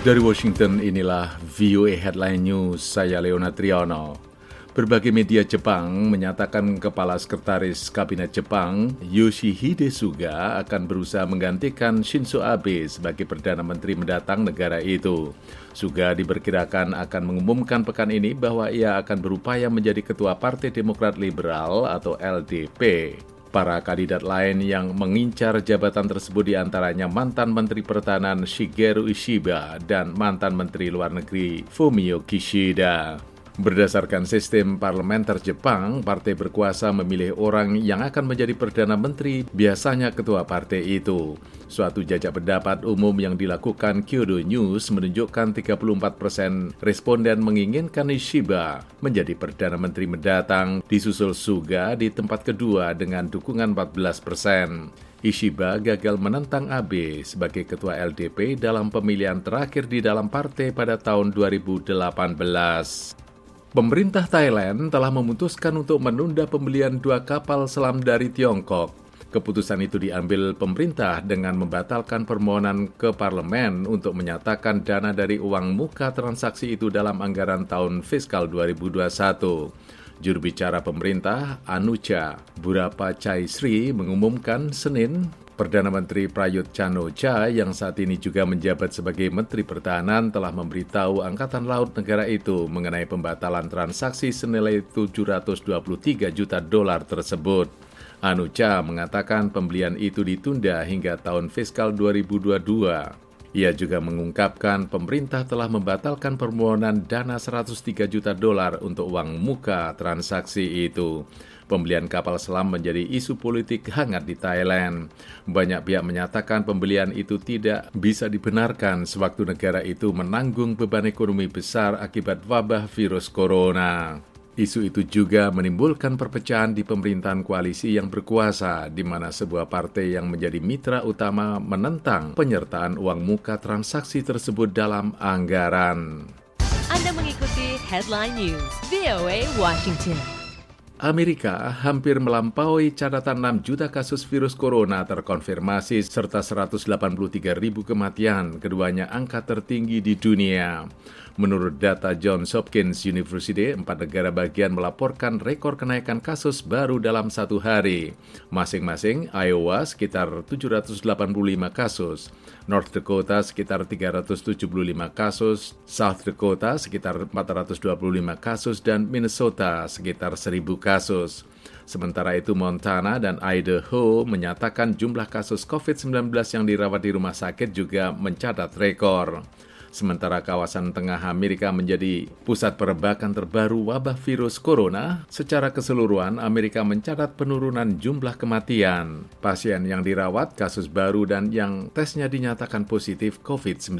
Dari Washington inilah VOA Headline News, saya Leona Triano. Berbagai media Jepang menyatakan Kepala Sekretaris Kabinet Jepang Yoshihide Suga akan berusaha menggantikan Shinzo Abe sebagai Perdana Menteri mendatang negara itu. Suga diperkirakan akan mengumumkan pekan ini bahwa ia akan berupaya menjadi Ketua Partai Demokrat Liberal atau LDP. Para kandidat lain yang mengincar jabatan tersebut di antaranya mantan Menteri Pertahanan Shigeru Ishiba dan mantan Menteri Luar Negeri Fumio Kishida. Berdasarkan sistem parlementer Jepang, partai berkuasa memilih orang yang akan menjadi Perdana Menteri, biasanya ketua partai itu. Suatu jajak pendapat umum yang dilakukan Kyodo News menunjukkan 34 persen responden menginginkan Ishiba menjadi Perdana Menteri mendatang, disusul Suga di tempat kedua dengan dukungan 14 persen. Ishiba gagal menentang Abe sebagai ketua LDP dalam pemilihan terakhir di dalam partai pada tahun 2018. Pemerintah Thailand telah memutuskan untuk menunda pembelian dua kapal selam dari Tiongkok. Keputusan itu diambil pemerintah dengan membatalkan permohonan ke parlemen untuk menyatakan dana dari uang muka transaksi itu dalam anggaran tahun fiskal 2021. Juru bicara pemerintah, Anucha Burapa Chai Sri, mengumumkan Senin Perdana Menteri Prayut Chan-o-cha yang saat ini juga menjabat sebagai Menteri Pertahanan telah memberitahu Angkatan Laut negara itu mengenai pembatalan transaksi senilai 723 juta dolar tersebut. Anucha mengatakan pembelian itu ditunda hingga tahun fiskal 2022. Ia juga mengungkapkan pemerintah telah membatalkan permohonan dana 103 juta dolar untuk uang muka transaksi itu. Pembelian kapal selam menjadi isu politik hangat di Thailand. Banyak pihak menyatakan pembelian itu tidak bisa dibenarkan sewaktu negara itu menanggung beban ekonomi besar akibat wabah virus corona. Isu itu juga menimbulkan perpecahan di pemerintahan koalisi yang berkuasa, di mana sebuah partai yang menjadi mitra utama menentang penyertaan uang muka transaksi tersebut dalam anggaran. Anda mengikuti Headline News, VOA Washington. Amerika hampir melampaui catatan 6 juta kasus virus corona terkonfirmasi serta 183 ribu kematian, keduanya angka tertinggi di dunia. Menurut data Johns Hopkins University, empat negara bagian melaporkan rekor kenaikan kasus baru dalam satu hari. Masing-masing, Iowa sekitar 785 kasus, North Dakota sekitar 375 kasus, South Dakota sekitar 425 kasus, dan Minnesota sekitar 1000 kasus. Sementara itu Montana dan Idaho menyatakan jumlah kasus COVID-19 yang dirawat di rumah sakit juga mencatat rekor. Sementara kawasan tengah Amerika menjadi pusat perebakan terbaru wabah virus corona, secara keseluruhan Amerika mencatat penurunan jumlah kematian, pasien yang dirawat, kasus baru, dan yang tesnya dinyatakan positif COVID-19.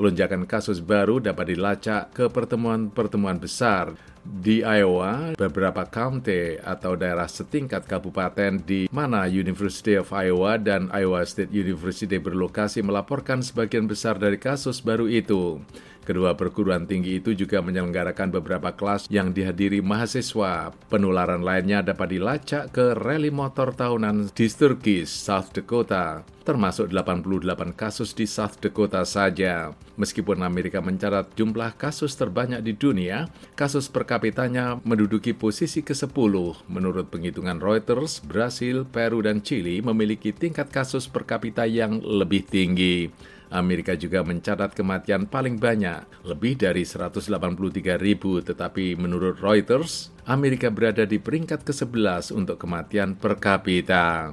Lonjakan kasus baru dapat dilacak ke pertemuan-pertemuan besar di Iowa, beberapa county atau daerah setingkat kabupaten di mana University of Iowa dan Iowa State University berlokasi melaporkan sebagian besar dari kasus baru itu. Kedua perguruan tinggi itu juga menyelenggarakan beberapa kelas yang dihadiri mahasiswa. Penularan lainnya dapat dilacak ke rally motor tahunan di Sturgis, South Dakota, termasuk 88 kasus di South Dakota saja. Meskipun Amerika mencatat jumlah kasus terbanyak di dunia, kasus per kapitanya menduduki posisi ke-10. Menurut penghitungan Reuters, Brasil, Peru, dan Chili memiliki tingkat kasus per kapita yang lebih tinggi. Amerika juga mencatat kematian paling banyak, lebih dari 183 ribu, tetapi menurut Reuters, Amerika berada di peringkat ke-11 untuk kematian per kapita.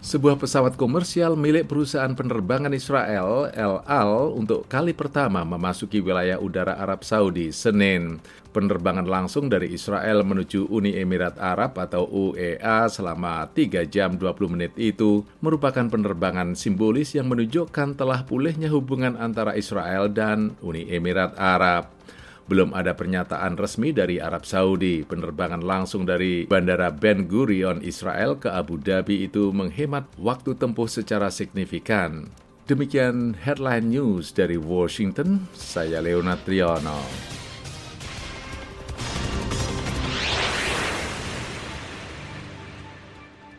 Sebuah pesawat komersial milik perusahaan penerbangan Israel, El Al, untuk kali pertama memasuki wilayah udara Arab Saudi Senin. Penerbangan langsung dari Israel menuju Uni Emirat Arab atau UEA selama 3 jam 20 menit itu merupakan penerbangan simbolis yang menunjukkan telah pulihnya hubungan antara Israel dan Uni Emirat Arab. Belum ada pernyataan resmi dari Arab Saudi. Penerbangan langsung dari Bandara Ben Gurion Israel ke Abu Dhabi itu menghemat waktu tempuh secara signifikan. Demikian headline news dari Washington, saya Leonard Triono.